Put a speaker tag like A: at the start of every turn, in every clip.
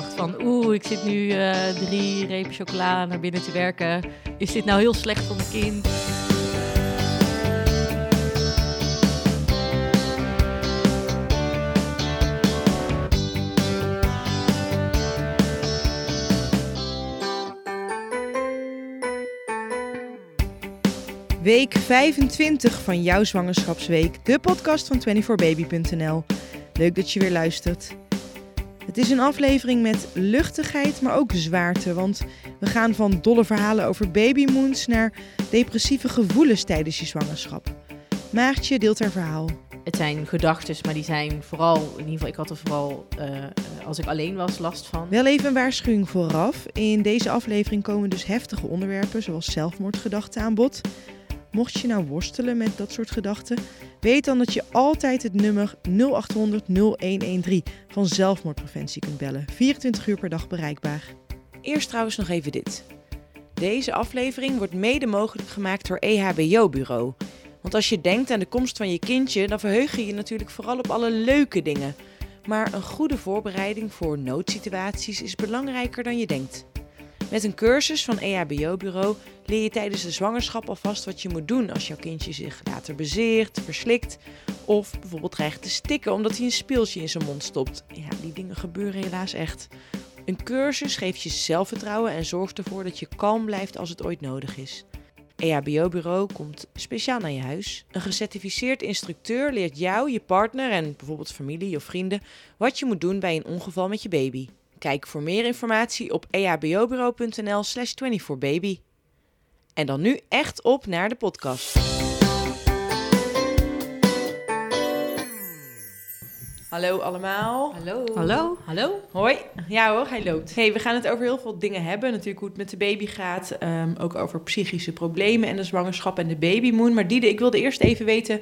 A: van oeh, ik zit nu uh, drie repen chocola naar binnen te werken. Is dit nou heel slecht voor mijn kind?
B: Week 25 van jouw zwangerschapsweek, de podcast van 24baby.nl. Leuk dat je weer luistert. Het is een aflevering met luchtigheid, maar ook zwaarte. Want we gaan van dolle verhalen over babymoons naar depressieve gevoelens tijdens je zwangerschap. Maartje deelt haar verhaal.
A: Het zijn gedachten, maar die zijn vooral, in ieder geval, ik had er vooral uh, als ik alleen was last van.
B: Wel even een waarschuwing vooraf. In deze aflevering komen dus heftige onderwerpen, zoals zelfmoordgedachten aan bod. Mocht je nou worstelen met dat soort gedachten, weet dan dat je altijd het nummer 0800 0113 van zelfmoordpreventie kunt bellen. 24 uur per dag bereikbaar. Eerst trouwens nog even dit. Deze aflevering wordt mede mogelijk gemaakt door EHBO Bureau. Want als je denkt aan de komst van je kindje, dan verheug je je natuurlijk vooral op alle leuke dingen. Maar een goede voorbereiding voor noodsituaties is belangrijker dan je denkt. Met een cursus van EHBO-bureau leer je tijdens de zwangerschap alvast wat je moet doen als jouw kindje zich later bezeert, verslikt of bijvoorbeeld dreigt te stikken omdat hij een speeltje in zijn mond stopt. Ja, die dingen gebeuren helaas echt. Een cursus geeft je zelfvertrouwen en zorgt ervoor dat je kalm blijft als het ooit nodig is. EHBO-bureau komt speciaal naar je huis. Een gecertificeerd instructeur leert jou, je partner en bijvoorbeeld familie of vrienden wat je moet doen bij een ongeval met je baby. Kijk voor meer informatie op ehbobureau.nl slash 24baby. En dan nu echt op naar de podcast. Hallo allemaal.
A: Hallo.
B: Hallo.
A: Hallo.
B: Hoi. Ja hoor, hij loopt. Hey, we gaan het over heel veel dingen hebben. Natuurlijk hoe het met de baby gaat. Ehm, ook over psychische problemen en de zwangerschap en de babymoon. Maar Diede, ik wilde eerst even weten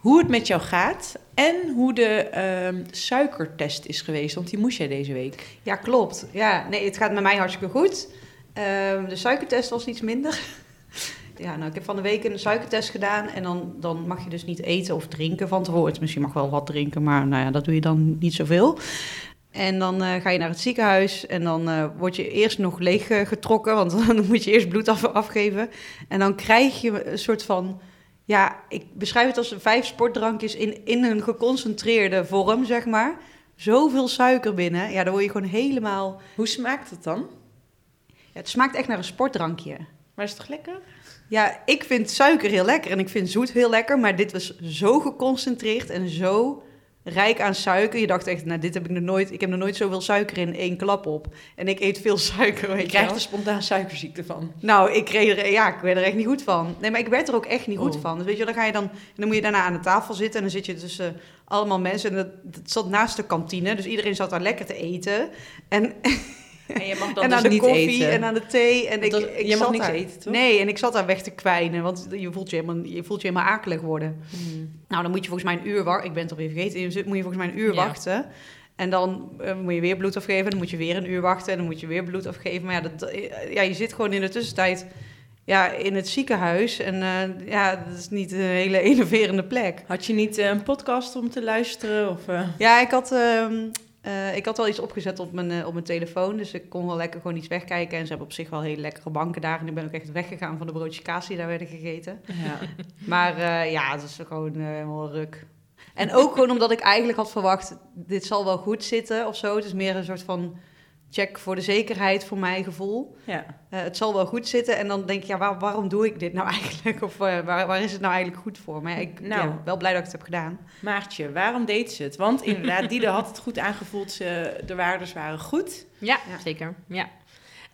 B: hoe het met jou gaat en hoe de ehm, suikertest is geweest. Want die moest jij deze week.
C: Ja, klopt. Ja, nee, het gaat met mij hartstikke goed. Ehm, de suikertest was iets minder. ja, nou, ik heb van de week een suikertest gedaan. En dan, dan mag je dus niet eten of drinken van tevoren. Misschien mag wel wat drinken, maar nou ja, dat doe je dan niet zoveel. En dan uh, ga je naar het ziekenhuis en dan uh, word je eerst nog leeg getrokken, want dan moet je eerst bloed af, afgeven. En dan krijg je een soort van ja, ik beschrijf het als vijf sportdrankjes in, in een geconcentreerde vorm, zeg maar. Zoveel suiker binnen. Ja, dan word je gewoon helemaal...
B: Hoe smaakt het dan?
C: Ja, het smaakt echt naar een sportdrankje.
B: Maar is het toch lekker?
C: Ja, ik vind suiker heel lekker en ik vind zoet heel lekker. Maar dit was zo geconcentreerd en zo rijk aan suiker. Je dacht echt, nou, dit heb ik nog nooit. Ik heb nog nooit zoveel suiker in één klap op. En ik eet veel suiker.
B: Weet je krijgt er spontaan suikerziekte van.
C: Nou, ik kreeg er, ja, ik werd er echt niet goed van. Nee, maar ik werd er ook echt niet goed oh. van. Dus weet je, dan ga je dan, dan moet je daarna aan de tafel zitten en dan zit je tussen allemaal mensen. En dat, dat zat naast de kantine, dus iedereen zat daar lekker te eten. En
B: en je mag dan en dus aan de niet koffie eten.
C: en aan de thee. En ik, ik
B: je mag niks eten, toch?
C: Nee, en ik zat daar weg te kwijnen, want je voelt je helemaal, je voelt je helemaal akelig worden. Hmm. Nou, dan moet je volgens mij een uur wachten. Ik ben het alweer vergeten. Moet je volgens mij een uur wachten. En dan uh, moet je weer bloed afgeven. Dan moet je weer een uur wachten. En dan moet je weer bloed afgeven. Maar ja, dat, eh, ja je zit gewoon in de tussentijd ja, in het ziekenhuis. En uh, ja, dat is niet een hele innoverende plek.
B: Had je niet een podcast om te luisteren? Of,
C: Ja, ik had ehm, uh, ik had wel iets opgezet op mijn, uh, op mijn telefoon, dus ik kon wel lekker gewoon iets wegkijken. En ze hebben op zich wel hele lekkere banken daar. En ik ben ook echt weggegaan van de broodjes kaas die daar werden gegeten. Ja. maar uh, ja, het is gewoon helemaal ruk. En ook gewoon omdat ik eigenlijk had verwacht, dit zal wel goed zitten of zo. Het is meer een soort van check voor de zekerheid, voor mijn gevoel. Ja. Uh, het zal wel goed zitten. En dan denk je, ja, waarom doe ik dit nou eigenlijk? Of uh, waar, waar, is het nou eigenlijk goed voor? Maar ik nou, ja, wel blij dat ik het heb gedaan.
B: Maartje, waarom deed ze het? Want inderdaad, Diede had het goed aangevoeld. Ze, de waardes waren goed.
A: Ja, zeker. Ja.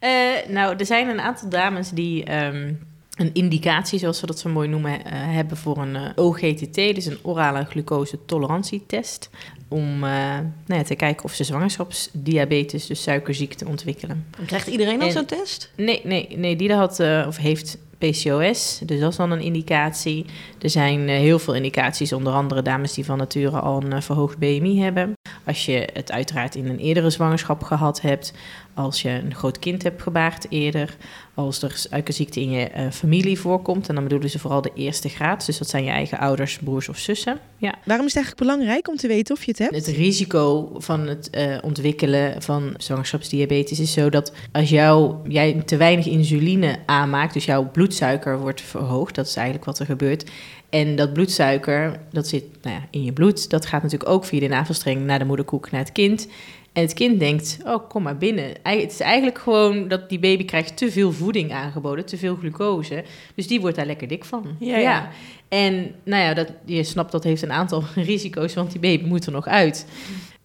A: Uh, nou, er zijn een aantal dames die... Um, een indicatie, zoals we dat zo mooi noemen, hebben voor een OGTT, dus een orale glucose tolerantietest om uh, nou ja, te kijken of ze zwangerschapsdiabetes, dus suikerziekte, ontwikkelen.
B: krijgt iedereen al zo'n test?
A: Nee, nee, nee die had uh, of heeft PCOS, dus dat is dan een indicatie. Er zijn uh, heel veel indicaties, onder andere dames die van nature al een verhoogd BMI hebben. Als je het uiteraard in een eerdere zwangerschap gehad hebt, als je een groot kind hebt gebaard eerder, als er suikerziekte in je eh, familie voorkomt. En dan bedoelen ze vooral de eerste graad. Dus dat zijn je eigen ouders, broers of zussen. Ja.
D: Waarom is het eigenlijk belangrijk om te weten of je het hebt?
A: Het risico van het eh, ontwikkelen van zwangerschapsdiabetes is zo dat als jou, jij te weinig insuline aanmaakt, dus jouw bloedsuiker wordt verhoogd, dat is eigenlijk wat er gebeurt. En dat bloedsuiker, dat zit nou ja, in je bloed, dat gaat natuurlijk ook via de navelstreng naar de moederkoek, naar het kind. En het kind denkt, oh, kom maar binnen. Het is eigenlijk gewoon dat die baby krijgt te veel voeding aangeboden, te veel glucose. Dus die wordt daar lekker dik van.
E: Ja, ja.
A: En nou ja, dat, je snapt dat heeft een aantal risico's, want die baby moet er nog uit.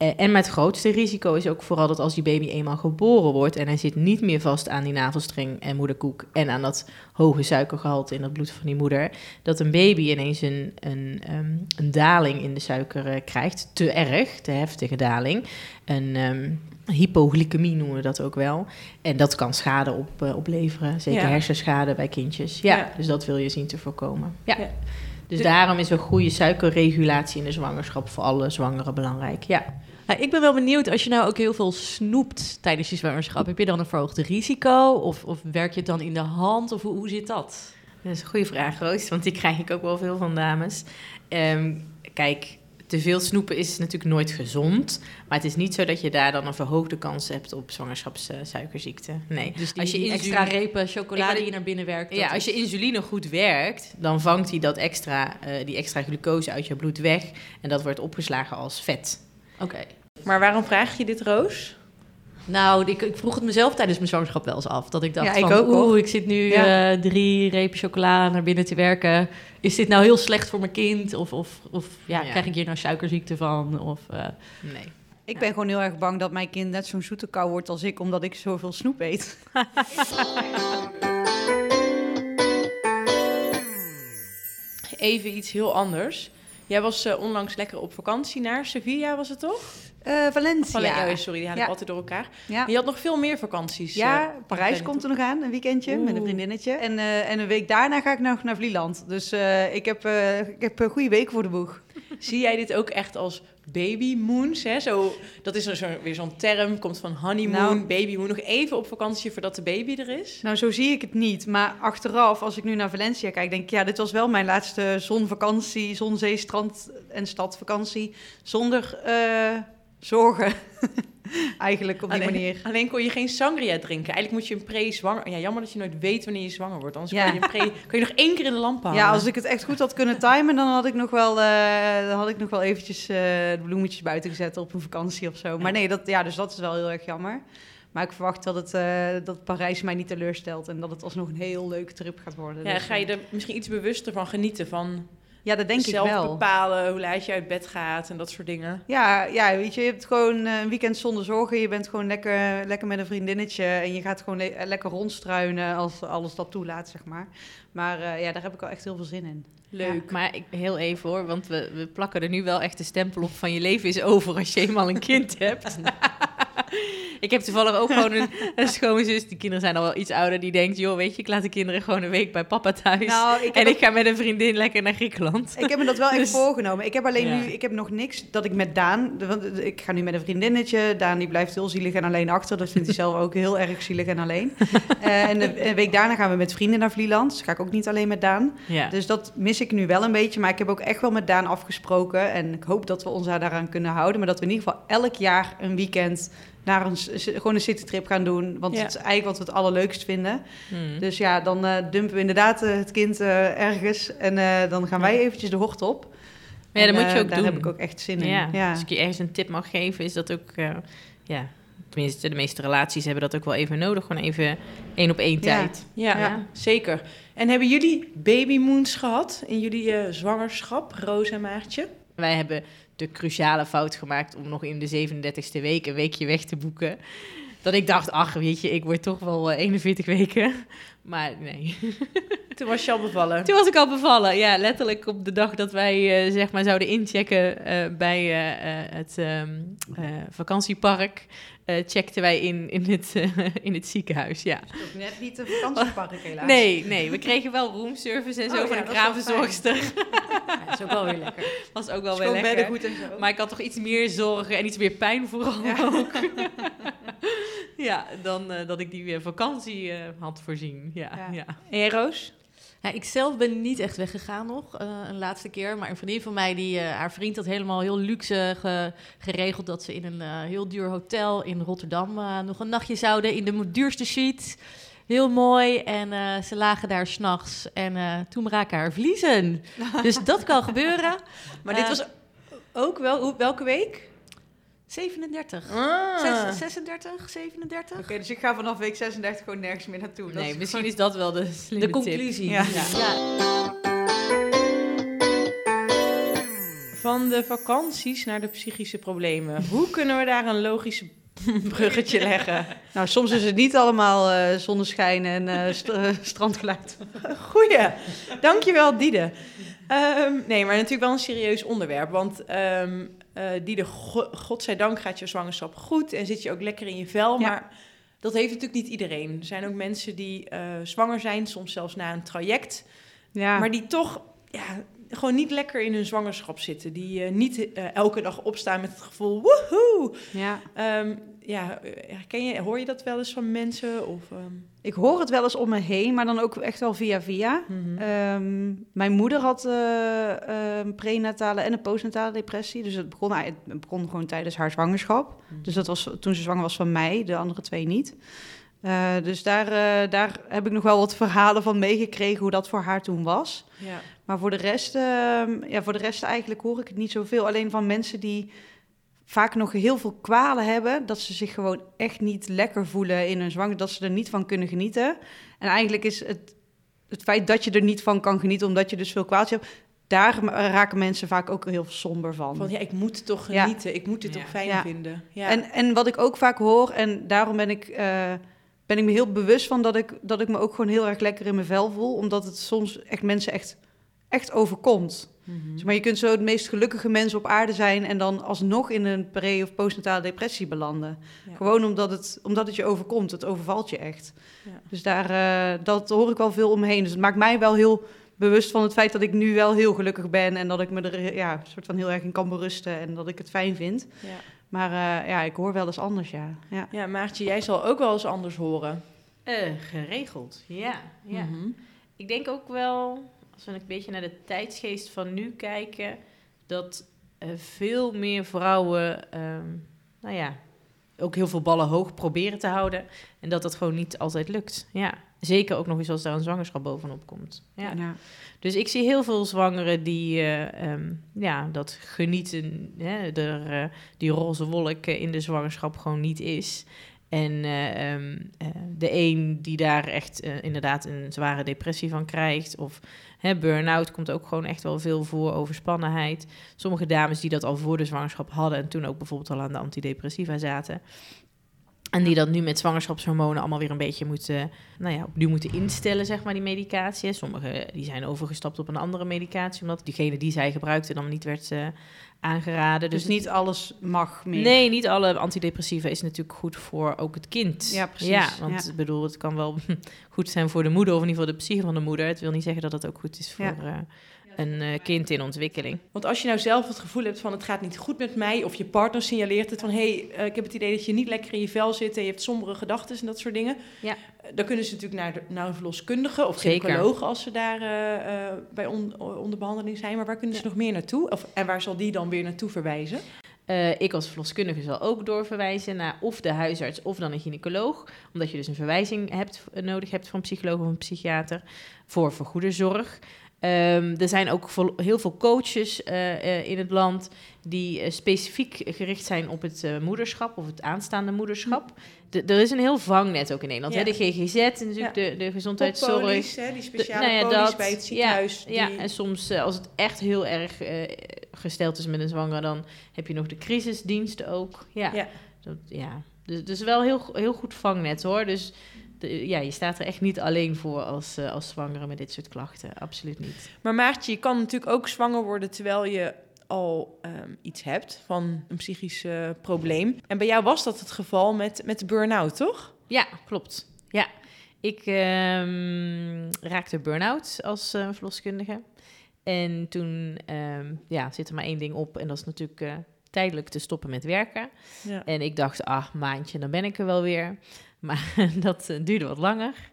A: Eh, en met het grootste risico is ook vooral dat als die baby eenmaal geboren wordt en hij zit niet meer vast aan die navelstreng en moederkoek en aan dat hoge suikergehalte in het bloed van die moeder, dat een baby ineens een, een, ehm, een daling in de suiker eh, krijgt, te erg, te heftige daling. Een um, hypoglycemie noemen we dat ook wel. En dat kan schade op, uh, opleveren, zeker
E: Ja.
A: hersenschade bij kindjes. Ja,
E: Ja.
A: dus dat wil je zien te voorkomen. Ja.
E: Ja.
A: Dus
E: De-
A: daarom is een goede suikerregulatie in de zwangerschap voor alle zwangeren belangrijk. Ja.
E: Nou, ik ben wel benieuwd, als je nou ook heel veel snoept tijdens je zwangerschap, heb je dan een verhoogd risico? Of, of werk je het dan in de hand? Of hoe, hoe zit dat?
A: Dat is een goede vraag, Roos, want die krijg ik ook wel veel van dames. Ehm, kijk, te veel snoepen is natuurlijk nooit gezond. Maar het is niet zo dat je daar dan een verhoogde kans hebt op zwangerschapssuikerziekte. Nee.
E: Dus die,
A: als je
E: die
A: insuline-
E: extra repen chocolade die je naar binnen werkt.
A: Ja, als je insuline goed werkt, dan vangt hij dat extra, eh, die extra glucose uit je bloed weg. En dat wordt opgeslagen als vet.
E: Oké.
B: Maar waarom vraag je dit, Roos?
E: Nou, ik, ik vroeg het mezelf tijdens mijn zwangerschap wel eens af. Dat ik dacht
C: Ja, ik
E: van, oeh, ik zit nu
C: Ja.
E: eh, drie repen chocola naar binnen te werken. Is dit nou heel slecht voor mijn kind? Of, of, of ja,
A: Ja.
E: krijg ik hier nou suikerziekte van? Of, eh,
A: Nee.
C: Ik ben gewoon heel erg bang dat mijn kind net zo'n zoete kou wordt als ik, omdat ik zoveel snoep eet.
B: Even iets heel anders. Jij was eh, onlangs lekker op vakantie naar Sevilla, was het toch?
C: Eh Valencia.
B: Vale- oh, sorry, die haal ik
C: Ja.
B: altijd door elkaar.
C: Ja.
B: Je had nog veel meer vakanties.
C: Ja,
B: eh,
C: Parijs komt er nog aan, een weekendje met een vriendinnetje. En, en een week daarna ga ik nog naar Vlieland. Dus ik heb, ik heb een goede week voor de boeg.
B: Zie jij dit ook echt als baby moons? Hè? Zo, dat is zo, weer zo'n term, komt van honeymoon,
C: Nou.
B: baby moon. Nog even op vakantie voordat de baby er is.
C: Nou, zo zie ik het niet. Maar achteraf, als ik nu naar Valencia kijk, denk ik... ja, dit was wel mijn laatste zonvakantie, zon, zee, strand en stadvakantie... zonder eh, zorgen, eigenlijk, op die
B: alleen,
C: manier.
B: alleen kon je geen sangria drinken. Eigenlijk moet je een pre-zwanger... Ja, jammer dat je nooit weet wanneer je zwanger wordt. Anders
C: Ja.
B: kan, je een pre, je nog één keer in de lamp houden.
C: Ja, als ik het echt goed had kunnen timen, dan had ik nog wel, eh, dan had ik nog wel eventjes eh, de bloemetjes buiten gezet op een vakantie of zo. Maar nee, dat, ja, dus dat is wel heel erg jammer. Maar ik verwacht dat, het, eh, dat Parijs mij niet teleurstelt en dat het alsnog een heel leuke trip gaat worden.
B: Ja,
C: Dus,
B: ga je er misschien iets bewuster van genieten. Van
C: ja, dat denk ik
B: zelf
C: wel.
B: bepalen hoe laat je uit bed gaat en dat soort dingen.
C: Ja, ja, weet je, je hebt gewoon eh, een weekend zonder zorgen. Je bent gewoon lekker, lekker met een vriendinnetje en je gaat gewoon le- eh, lekker rondstruinen als alles dat toelaat, zeg maar. Maar eh, ja, daar heb ik wel echt heel veel zin in.
B: Leuk.
A: Maar ik, heel even hoor, want we, we plakken er nu wel echt de stempel op van je leven is over als je eenmaal een kind hebt. ik heb toevallig ook gewoon een, een schoonzus, die kinderen zijn al wel iets ouder, die denkt, joh, weet je, ik laat de kinderen gewoon een week bij papa thuis.
C: Nou, ik
A: en
C: ook-
A: ik ga met een vriendin lekker naar Griekenland.
C: Ik heb me dat wel echt
A: Dus-
C: voorgenomen. Ik heb alleen
A: Ja.
C: nu, ik heb nog niks dat ik met Daan, want ik ga nu met een vriendinnetje. Daan die blijft heel zielig en alleen achter. Dat vindt hij zelf ook heel erg zielig en alleen. Eh, en de- een week daarna gaan we met vrienden naar Vlieland. Dus ga ik ook niet alleen met Daan.
A: Ja.
C: Dus dat mis ik nu wel een beetje. Maar ik heb ook echt wel met Daan afgesproken. En ik hoop dat we ons daar daaraan kunnen houden. Maar dat we in ieder geval elk jaar een weekend naar een, s- gewoon een citytrip gaan doen. Want
B: Ja.
C: het is eigenlijk wat we het allerleukst vinden.
A: Hmm.
C: Dus ja, dan eh, dumpen we inderdaad eh, het kind eh, ergens. En eh, dan gaan wij eventjes de hort op.
A: Maar ja, dat
C: En,
A: moet je ook
C: daar
A: doen.
C: heb ik ook echt zin in.
A: Ja,
C: Ja.
A: Als ik je ergens een tip mag geven, is dat ook... eh, ja, tenminste, de meeste relaties hebben dat ook wel even nodig. Gewoon even één op één
C: Ja.
A: tijd.
B: Ja,
A: Ja.
B: zeker. En hebben jullie baby moons gehad in jullie eh, zwangerschap, Roos en Maartje?
A: Wij hebben de cruciale fout gemaakt om nog in de 37e week een weekje weg te boeken. Dat ik dacht, ach, weet je, ik word toch wel eh, 41 weken. Maar nee.
B: Toen was je al bevallen.
A: Toen was ik al bevallen. Ja, letterlijk op de dag dat wij eh, zeg maar zouden inchecken eh, bij eh, het ehm, eh, vakantiepark. eh, checkten wij in, in, het, in het ziekenhuis, ja.
C: Dat is net niet een vakantiepark helaas.
A: Nee, nee, we kregen wel roomservice en zo
C: Oh
A: van
C: ja,
A: de kraamverzorgster.
E: ja, dat is ook wel weer lekker.
A: Was ook wel wel lekker.
C: beddengoed en zo.
A: Maar ik had toch iets meer zorgen en iets meer pijn vooral
C: Ja.
A: ook. ja, dan eh, dat ik die eh, vakantie eh, had voorzien. Ja,
C: Ja.
A: ja.
C: En jij, Roos?
E: Ja, ik zelf ben niet echt weggegaan nog, eh, een laatste keer. Maar een vriendin van mij, die, eh, haar vriend had helemaal heel luxe ge- geregeld... dat ze in een eh, heel duur hotel in Rotterdam eh, nog een nachtje zouden... in de duurste suite. Heel mooi. En eh, ze lagen daar s'nachts en eh, toen braken haar vliezen. dus dat kan gebeuren.
B: Maar dit was ook wel... hoe- Welke week?
E: 37.
B: Ah.
E: Zes- 36, 37?
C: Oké, dus ik ga vanaf week 36 gewoon nergens meer naartoe. Dat
A: Nee,
C: is
A: misschien is dat wel de slimme
E: De
A: tip.
E: conclusie.
C: Ja.
B: Van de vakanties naar de psychische problemen. Hoe kunnen we daar een logisch bruggetje leggen?
C: Nou, soms is het niet allemaal eh, zonneschijn en eh, st- eh, strandgeluid.
B: Goeie. Dankjewel, Diede. Ehm, nee, maar natuurlijk wel een serieus onderwerp. Want ehm eh Diede, go- godzijdank gaat je zwangerschap goed en zit je ook lekker in je vel.
C: Ja.
B: Maar dat heeft natuurlijk niet iedereen. Er zijn ook mensen die eh, zwanger zijn, soms zelfs na een traject.
C: Ja,
B: Maar die toch ja, gewoon niet lekker in hun zwangerschap zitten. Die eh, niet eh, elke dag opstaan met het gevoel, woehoe.
C: ja.
B: Ehm, ja, eh, herken je, hoor je dat wel eens van mensen? Of, ehm,
C: ik hoor het wel eens om me heen, maar dan ook echt wel via via.
B: mhm.
C: Ehm, mijn moeder had een prenatale en een postnatale depressie. Dus het begon, het begon gewoon tijdens haar zwangerschap.
B: Mhm.
C: Dus dat was toen ze zwanger was van mij, de andere twee niet. Eh, dus daar, eh, daar heb ik nog wel wat verhalen van meegekregen hoe dat voor haar toen was.
B: ja.
C: Maar voor de rest, ehm, ja, voor de rest eigenlijk hoor ik het niet zoveel. Alleen van mensen die vaak nog heel veel kwalen hebben, dat ze zich gewoon echt niet lekker voelen in hun zwanger, dat ze er niet van kunnen genieten. En eigenlijk is het, het feit dat je er niet van kan genieten, omdat je dus veel kwaaltjes hebt, daar raken mensen vaak ook heel somber van.
B: Van ja, ik moet toch
C: Ja.
B: genieten. Ik moet dit
A: Ja.
B: toch fijn
C: Ja.
B: vinden. Ja.
C: En, en wat ik ook vaak hoor, en daarom ben ik, eh, ben ik me heel bewust van dat ik, dat ik me ook gewoon heel erg lekker in mijn vel voel, omdat het soms echt mensen echt, echt overkomt. Zeg maar je kunt zo het meest gelukkige mens op aarde zijn en dan alsnog in een pre- of postnatale depressie belanden.
B: Ja.
C: Gewoon omdat het, omdat het je overkomt. Het overvalt je echt.
B: Ja.
C: Dus daar, eh, dat hoor ik wel veel omheen. Dus het maakt mij wel heel bewust van het feit dat ik nu wel heel gelukkig ben en dat ik me er ja, soort van heel erg in kan berusten en dat ik het fijn vind.
B: Ja.
C: Maar eh, ja, ik hoor wel eens anders, ja. ja.
B: ja, Maartje, jij zal ook wel eens anders horen.
A: Eh, geregeld, ja. ja.
B: Mhm.
A: Ik denk ook wel, als we een beetje naar de tijdsgeest van nu kijken, dat eh, veel meer vrouwen, ehm, nou ja, ook heel veel ballen hoog proberen te houden. En dat dat gewoon niet altijd lukt. Ja. Zeker ook nog eens als daar een zwangerschap bovenop komt. Ja.
C: Ja.
A: Dus ik zie heel veel zwangeren die eh, ehm, ja, dat genieten, hè, er, eh, die roze wolk eh, in de zwangerschap gewoon niet is. En eh, ehm, eh, de een die daar echt inderdaad een zware depressie van krijgt. Of hè, burn-out komt ook gewoon echt wel veel voor, overspannenheid. Sommige dames die dat al voor de zwangerschap hadden en toen ook bijvoorbeeld al aan de antidepressiva zaten. En die dat nu met zwangerschapshormonen allemaal weer een beetje moeten, nou ja, opnieuw moeten instellen, zeg maar, die medicatie. Sommigen die zijn overgestapt op een andere medicatie, omdat diegene die zij gebruikten dan niet werd eh, aangeraden.
C: Dus,
A: Dus,
C: niet alles mag meer.
A: Nee, niet alle antidepressiva is natuurlijk goed voor ook het kind.
C: Ja, precies.
A: Ja, want
C: Ja.
A: ik bedoel, het kan wel goed zijn voor de moeder, of in ieder geval de psyche van de moeder. Het wil niet zeggen dat het ook goed is voor
C: Ja.
A: eh, een eh, kind in ontwikkeling.
B: Want als je nou zelf het gevoel hebt van het gaat niet goed met mij, of je partner signaleert het van hé, hey, eh, ik heb het idee dat je niet lekker in je vel zit en je hebt sombere gedachten en dat soort dingen.
A: Ja.
B: Eh, Dan kunnen ze natuurlijk naar, de, naar een verloskundige of gynaecoloog als ze daar bij on- onder behandeling zijn. Maar waar kunnen ze nog meer naartoe? Of, en waar zal die dan weer naartoe verwijzen?
A: Ik als verloskundige zal ook doorverwijzen naar of de huisarts of dan een gynaecoloog. Omdat je dus een verwijzing hebt, nodig hebt van een psycholoog of een psychiater voor vergoede zorg. Ehm, er zijn ook vol- heel veel coaches eh, eh, in het land die eh, specifiek gericht zijn op het moederschap of het aanstaande moederschap. De- er is een heel vangnet ook in Nederland.
B: Ja.
A: Hè? De GGZ en natuurlijk de, de gezondheidszorg.
B: Hè, die speciale
A: nou ja,
B: polies
A: dat,
B: bij het ziekenhuis.
A: Ja,
B: die-
A: en soms als het echt heel erg gesteld is met een zwanger, dan heb je nog de crisisdienst ook. Ja,
B: Ja.
A: Dat, ja. Dus, dus wel heel, heel goed vangnet hoor. Dus de, ja, je staat er echt niet alleen voor als, eh, als zwangere met dit soort klachten. Absoluut niet.
B: Maar Maartje, je kan natuurlijk ook zwanger worden terwijl je al ehm, iets hebt van een psychisch probleem. En bij jou was dat het geval met, met de burn-out, toch?
A: Ja, klopt. Ja, ik ehm, raakte burn-out als eh, verloskundige. En toen ja, zit er maar één ding op. En dat is natuurlijk eh, tijdelijk te stoppen met werken.
B: Ja.
A: En ik dacht, ah, maandje, dan ben ik er wel weer. Maar dat eh, duurde wat langer.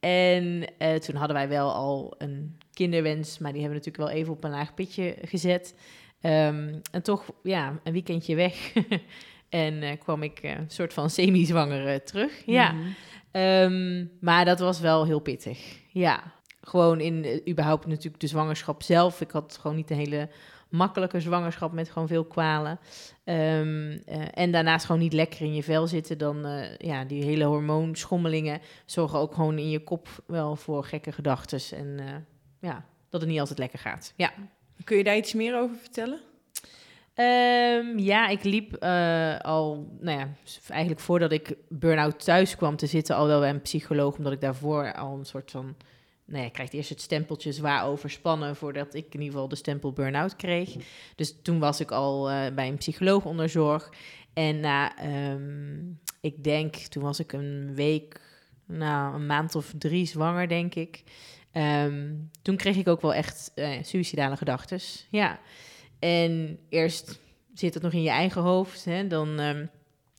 A: En eh, toen hadden wij wel al een kinderwens, maar die hebben we natuurlijk wel even op een laag pitje gezet. Ehm, en toch, ja, een weekendje weg. en eh, kwam ik een soort van semi-zwanger terug. Ja.
B: Mhm.
A: Ehm, maar dat was wel heel pittig. Ja, gewoon in überhaupt natuurlijk de zwangerschap zelf. Ik had gewoon niet een hele makkelijke zwangerschap met gewoon veel kwalen. Ehm, eh, en daarnaast gewoon niet lekker in je vel zitten. Dan, eh, ja, die hele hormoonschommelingen zorgen ook gewoon in je kop wel voor gekke gedachten. En eh, ja, dat het niet altijd lekker gaat. Ja.
B: Kun je daar iets meer over vertellen?
A: Ehm, ja, ik liep al, nou ja, eigenlijk voordat ik burn-out thuis kwam te zitten, al wel bij een psycholoog, omdat ik daarvoor al een soort van, nou ja, ik krijg eerst het stempeltje zwaar overspannen voordat ik in ieder geval de stempel burn-out kreeg. Dus toen was ik al eh, bij een psycholoog onder zorg. En na, ehm, ik denk, toen was ik een week, nou, een maand of drie zwanger, denk ik. Ehm, toen kreeg ik ook wel echt eh suïcidale gedachten. Ja. En eerst zit het nog in je eigen hoofd. Hè? Dan ehm,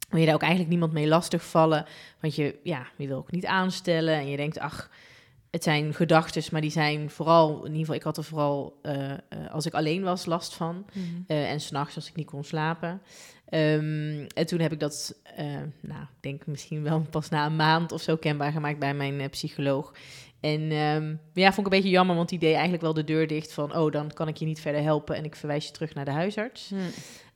A: wil je daar ook eigenlijk niemand mee lastigvallen. Want je, ja, je wil ook niet aanstellen. En je denkt, ach, het zijn gedachten, maar die zijn vooral... In ieder geval, ik had er vooral eh, eh, als ik alleen was last van. Eh, en s'nachts als ik niet kon slapen. Ehm, en toen heb ik dat, nou, ik denk misschien wel pas na een maand of zo kenbaar gemaakt bij mijn psycholoog. En ehm, ja, vond ik een beetje jammer, want die deed eigenlijk wel de deur dicht van, oh, dan kan ik je niet verder helpen en ik verwijs je terug naar de huisarts.
B: Mhm.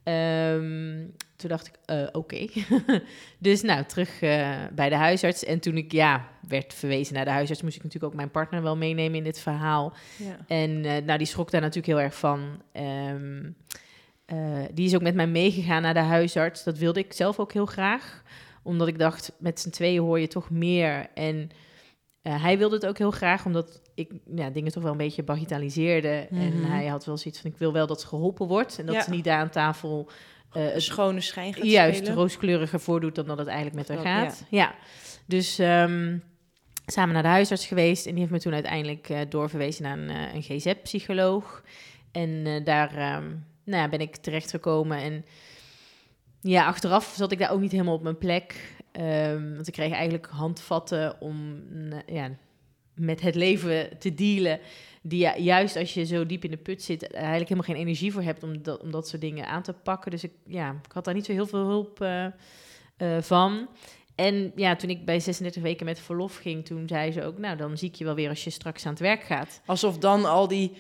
A: Ehm, toen dacht ik, eh, oké. dus nou, terug eh, bij de huisarts. En toen ik, ja, werd verwezen naar de huisarts, moest ik natuurlijk ook mijn partner wel meenemen in dit verhaal.
B: Ja.
A: En eh, nou, die schrok daar natuurlijk heel erg van. Ehm, eh, die is ook met mij meegegaan naar de huisarts. Dat wilde ik zelf ook heel graag. Omdat ik dacht, met z'n tweeën hoor je toch meer. En hij wilde het ook heel graag, omdat ik ja, dingen toch wel een beetje bagitaliseerde. En
B: Mhm.
A: hij had wel zoiets van, ik wil wel dat ze geholpen wordt. En dat
B: Ja.
A: ze niet daar aan tafel
B: Een
A: het
B: schone schijn gaat
A: juist
B: spelen.
A: rooskleuriger voordoet dan dat het eigenlijk met haar gaat. Ja. Dus ehm, samen naar de huisarts geweest. En die heeft me toen uiteindelijk eh, doorverwezen naar een, eh, een GZ-psycholoog. En eh, daar ehm, nou ja, ben ik terechtgekomen. En ja, achteraf zat ik daar ook niet helemaal op mijn plek. Ehm, want ik kreeg eigenlijk handvatten om ja, met het leven te dealen. Die juist als je zo diep in de put zit, eigenlijk helemaal geen energie voor hebt om dat, om dat soort dingen aan te pakken. Dus ik, ja, ik had daar niet zo heel veel hulp eh, eh, van. En ja, toen ik bij 36 weken met verlof ging, toen zei ze ook, nou dan zie ik je wel weer als je straks aan het werk gaat.
B: Alsof dan al die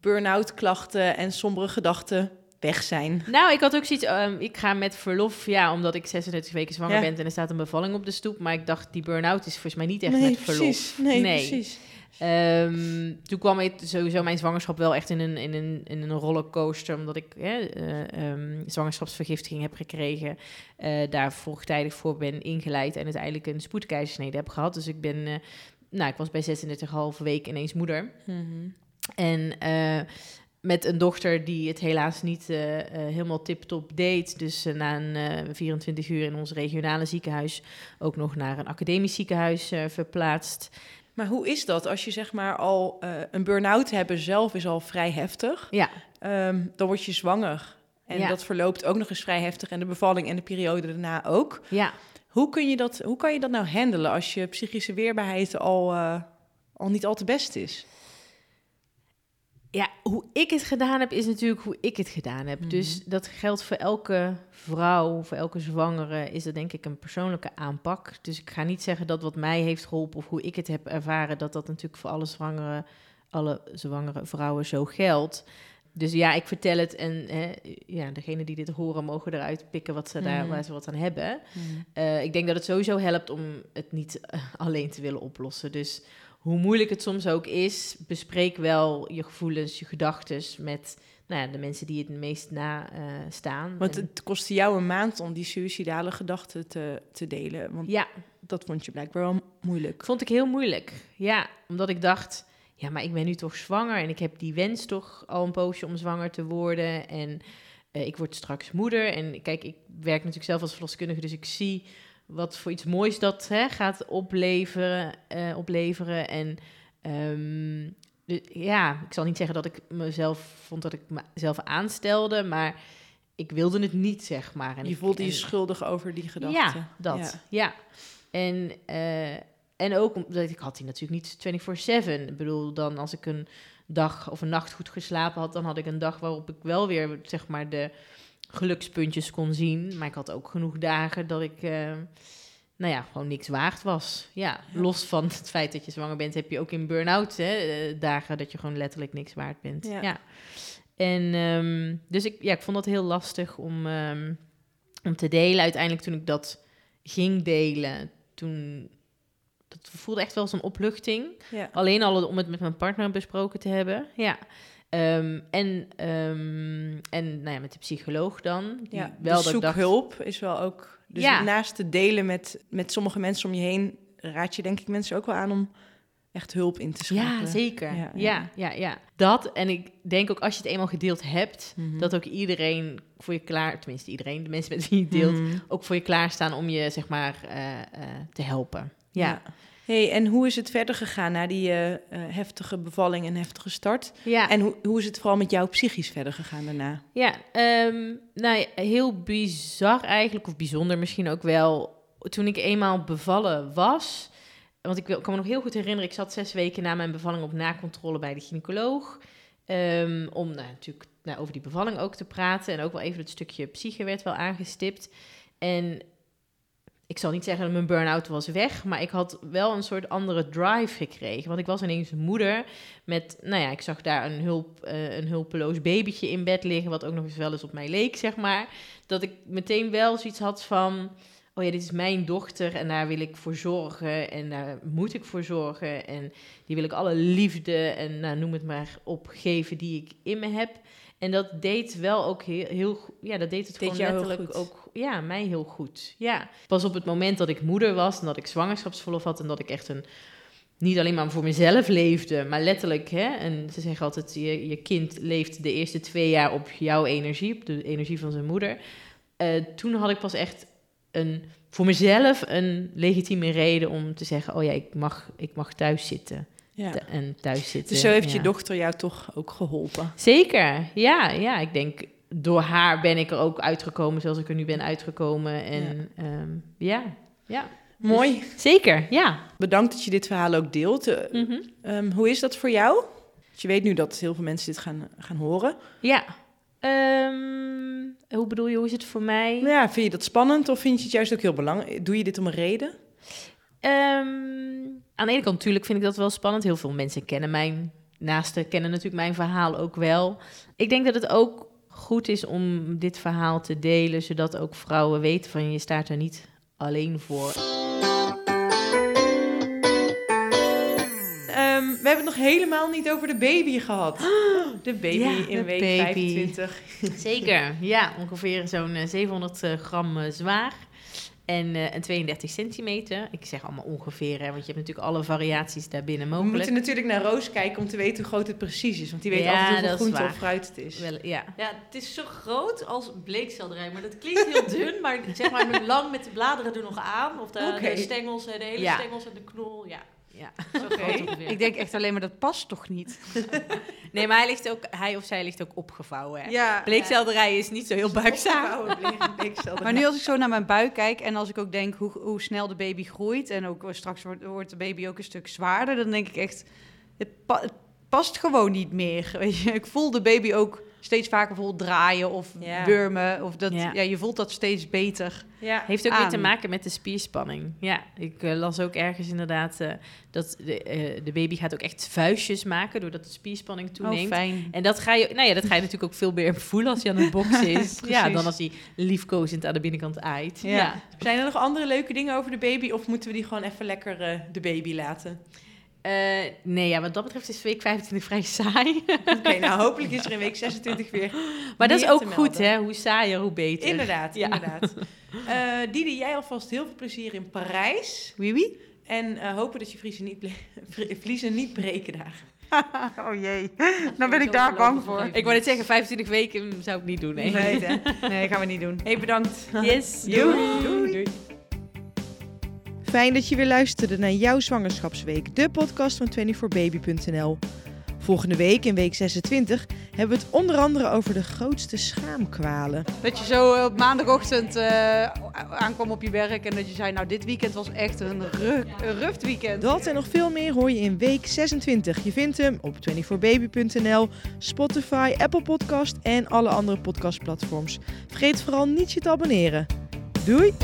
B: burn-out klachten en sombere gedachten weg zijn.
A: Nou, ik had ook zoiets, ehm, ik ga met verlof, ja, omdat ik 36 weken zwanger
B: Ja.
A: ben en er staat een bevalling op de stoep. Maar ik dacht, die burn-out is volgens mij niet echt
B: nee,
A: met verlof.
B: precies. Nee,
A: Nee.
B: precies.
A: Ehm, toen kwam ik sowieso mijn zwangerschap wel echt in een, in een, in een rollercoaster. Omdat ik hè, eh, ehm, zwangerschapsvergiftiging heb gekregen. eh, daar vroegtijdig voor ben ingeleid. En uiteindelijk een spoedkeizersnede heb gehad. Dus ik ben... eh, nou, ik was bij 36,5 weken ineens moeder.
B: Mhm.
A: En met een dochter die het helaas niet eh, eh, helemaal tip-top deed. Dus eh, na een eh, 24 uur in ons regionale ziekenhuis... ook nog naar een academisch ziekenhuis verplaatst.
B: Maar hoe is dat als je zeg maar al een burn-out hebben zelf is al vrij heftig.
A: Ja.
B: Ehm, dan word je zwanger. En
A: Ja.
B: dat verloopt ook nog eens vrij heftig. En de bevalling en de periode daarna ook.
A: Ja,
B: Hoe, kun je dat, hoe kan je dat nou handelen als je psychische weerbaarheid al, al niet al te best is?
A: Ja, hoe ik het gedaan heb, is natuurlijk hoe ik het gedaan heb.
B: Mhm.
A: Dus dat geldt voor elke vrouw, voor elke zwangere, is dat denk ik een persoonlijke aanpak. Dus ik ga niet zeggen dat wat mij heeft geholpen of hoe ik het heb ervaren, dat dat natuurlijk voor alle zwangere, alle zwangere vrouwen zo geldt. Dus ja, ik vertel het en hè, ja, degene die dit horen mogen eruit pikken wat ze daar,
B: Mhm.
A: waar ze wat aan hebben. Eh, ik denk dat het sowieso helpt om het niet eh, alleen te willen oplossen. Dus hoe moeilijk het soms ook is, bespreek wel je gevoelens, je gedachten met nou ja, de mensen die het meest na eh, staan.
B: Want het kostte jou een maand om die suïcidale gedachten te, te delen. Want
A: ja,
B: dat vond je blijkbaar wel moeilijk.
A: vond ik heel moeilijk. Ja, omdat ik dacht, ja, maar ik ben nu toch zwanger en ik heb die wens toch al een poosje om zwanger te worden. En eh, ik word straks moeder. En kijk, ik werk natuurlijk zelf als verloskundige, dus ik zie wat voor iets moois dat hè, gaat opleveren, eh, opleveren. En ehm, ja, ik zal niet zeggen dat ik mezelf vond dat ik mezelf aanstelde, maar ik wilde het niet, zeg maar. En
B: je
A: ik-
B: voelde je schuldig over die gedachte.
A: Ja, dat.
B: Ja.
A: Ja. En, eh, en ook omdat ik had die natuurlijk niet 24/7. Ik bedoel, dan als ik een dag of een nacht goed geslapen had, dan had ik een dag waarop ik wel weer zeg maar de gelukspuntjes kon zien. Maar ik had ook genoeg dagen dat ik, eh, nou ja, gewoon niks waard was. Ja, los van het feit dat je zwanger bent, heb je ook in burn-out hè, eh, dagen dat je gewoon letterlijk niks waard bent.
B: Ja.
A: Ja. En ehm, dus ik, ja, ik vond dat heel lastig om, ehm, om te delen. Uiteindelijk toen ik dat ging delen, toen dat voelde echt wel als een opluchting.
B: Ja.
A: Alleen al om het met mijn partner besproken te hebben. Ja. Ehm, en ehm, en nou ja, met de psycholoog dan. Die
B: Ja,
A: wel
B: dus
A: dat
B: hulp is wel ook... Dus
A: Ja.
B: naast te delen met, met sommige mensen om je heen... raad je denk ik mensen ook wel aan om echt hulp in te schakelen.
A: Ja, zeker.
B: Ja,
A: Ja,
B: ja.
A: Dat. En ik denk ook als je het eenmaal gedeeld hebt,
B: Mhm.
A: dat ook iedereen voor je klaar, tenminste iedereen, de mensen met wie je deelt,
B: Mhm.
A: ook voor je klaarstaan om je zeg maar eh, eh, te helpen. Ja.
B: Hey, en hoe is het verder gegaan na die eh, eh, heftige bevalling en heftige start?
A: Ja.
B: En hoe, hoe is het vooral met jou psychisch verder gegaan daarna?
A: Ja, ehm, nou heel bizar eigenlijk, of bijzonder misschien ook wel. Toen ik eenmaal bevallen was, want ik kan me nog heel goed herinneren, ik zat zes weken na mijn bevalling op nakontrole bij de gynaecoloog. ehm, om nou, natuurlijk nou, over die bevalling ook te praten. En ook wel even het stukje psyche werd wel aangestipt. En ik zal niet zeggen dat mijn burn-out was weg, maar ik had wel een soort andere drive gekregen. Want ik was ineens een moeder met, nou ja, ik zag daar een, hulp, eh, een hulpeloos babytje in bed liggen, wat ook nog eens wel eens op mij leek, zeg maar. Dat ik meteen wel zoiets had van, oh ja, dit is mijn dochter en daar wil ik voor zorgen en daar moet ik voor zorgen. En die wil ik alle liefde en nou, noem het maar opgeven die ik in me heb. En dat deed wel ook heel, heel ja, dat deed het
B: Deed
A: gewoon letterlijk
B: goed.
A: ook, ja, mij heel goed. Ja, pas op het moment dat ik moeder was en dat ik zwangerschapsverlof had en dat ik echt een, niet alleen maar voor mezelf leefde, maar letterlijk, hè, en ze zeggen altijd, je, je kind leeft de eerste twee jaar op jouw energie, op de energie van zijn moeder. Eh, toen had ik pas echt een, voor mezelf een legitieme reden om te zeggen, oh ja, ik mag, ik mag thuis zitten.
B: Ja.
A: En thuis zitten.
B: Dus zo heeft je dochter jou toch ook geholpen.
A: Zeker, ja, ja. Ik denk, door haar ben ik er ook uitgekomen zoals ik er nu ben uitgekomen. En ja, ja, ja.
B: Mooi.
A: zeker, ja.
B: Bedankt dat je dit verhaal ook deelt. Eh,
A: Mhm.
B: ehm, hoe is dat voor jou? Je weet nu dat heel veel mensen dit gaan, gaan horen.
A: Ja. Ehm, hoe bedoel je, hoe is het voor mij?
B: Maar ja, vind je dat spannend of vind je het juist ook heel belangrijk? Doe je dit om een reden?
A: Ehm, aan de ene kant natuurlijk vind ik dat wel spannend. Heel veel mensen kennen mijn naasten, kennen natuurlijk mijn verhaal ook wel. Ik denk dat het ook goed is om dit verhaal te delen, zodat ook vrouwen weten van je staat er niet alleen voor.
B: Ehm, we hebben het nog helemaal niet over de baby gehad. De baby
A: Ja,
B: in
A: de
B: week
A: baby.
B: 25.
A: Zeker, ja, ongeveer zo'n eh, 700 eh, gram eh, zwaar en, eh, en 32 centimeter. Ik zeg allemaal ongeveer, hè, want je hebt natuurlijk alle variaties daarbinnen
B: We
A: mogelijk.
B: moeten natuurlijk naar Roos kijken om te weten hoe groot het precies is. Want die weet
A: Ja,
B: altijd hoeveel groente
A: waar.
B: of fruit het is.
A: Wel, ja.
E: Ja, het is zo groot als bleekselderij, maar dat klinkt heel dun, maar zeg maar met lang met de bladeren er nog aan, of de, de stengels, eh, de hele
A: Ja.
E: stengels en de knol, ja.
A: Ja.
C: Ik denk echt alleen maar dat past toch niet.
A: Nee, maar hij, ligt ook, hij of zij ligt ook opgevouwen. Hè.
C: Ja.
A: Bleekselderij is niet zo heel
B: bleekselderij.
C: Maar nu als ik zo naar mijn buik kijk en als ik ook denk hoe, hoe snel de baby groeit en ook straks wordt, wordt de baby ook een stuk zwaarder, dan denk ik echt, het, pa- het past gewoon niet meer. Weet je? Ik voel de baby ook steeds vaker bijvoorbeeld draaien of
B: Ja.
C: wurmen. Of dat,
A: Ja.
C: ja. je voelt dat steeds beter.
B: Ja.
A: Heeft ook weer te maken met de spierspanning. Ja, ik eh, las ook ergens inderdaad eh, dat de, eh, de baby gaat ook echt vuistjes maken doordat de spierspanning toeneemt.
C: Oh, fijn.
A: En dat ga, je, nou ja, dat ga je natuurlijk ook veel meer voelen als hij aan het boksen is. ja, dan als hij liefkozend aan de binnenkant aait.
C: Ja.
A: Ja.
B: Zijn er nog andere leuke dingen over de baby? Of moeten we die gewoon even lekker de baby laten?
A: Eh, nee, ja, wat dat betreft is week 25 vrij saai.
B: Oké, nou hopelijk is er in week 26 weer.
A: maar dat is ook goed, hè? Hoe saaier, hoe beter.
B: Inderdaad,
A: Ja.
B: inderdaad. Eh Didi, jij alvast heel veel plezier in Parijs.
C: Wie wie?
B: En eh, hopen dat je vriezen niet, vliezen niet breken daar.
C: oh jee, dan ben ik daar bang voor.
A: Ik wou net zeggen, 25 weken zou ik niet doen, nee.
C: Nee, gaan we niet doen.
B: Hey, bedankt.
A: Yes,
B: Doei. Doei.
D: Fijn dat je weer luisterde naar jouw zwangerschapsweek, de podcast van 24baby.nl.
B: Volgende week, in week 26, hebben we het onder andere over de grootste schaamkwalen.
C: Dat je zo op maandagochtend uh, aankwam op je werk en dat je zei, nou dit weekend was echt een, ru een ruft weekend.
B: Dat en nog veel meer hoor je in week 26. Je vindt hem op 24baby.nl, Spotify, Apple Podcast en alle andere podcastplatforms. Vergeet vooral niet je te abonneren. Doei!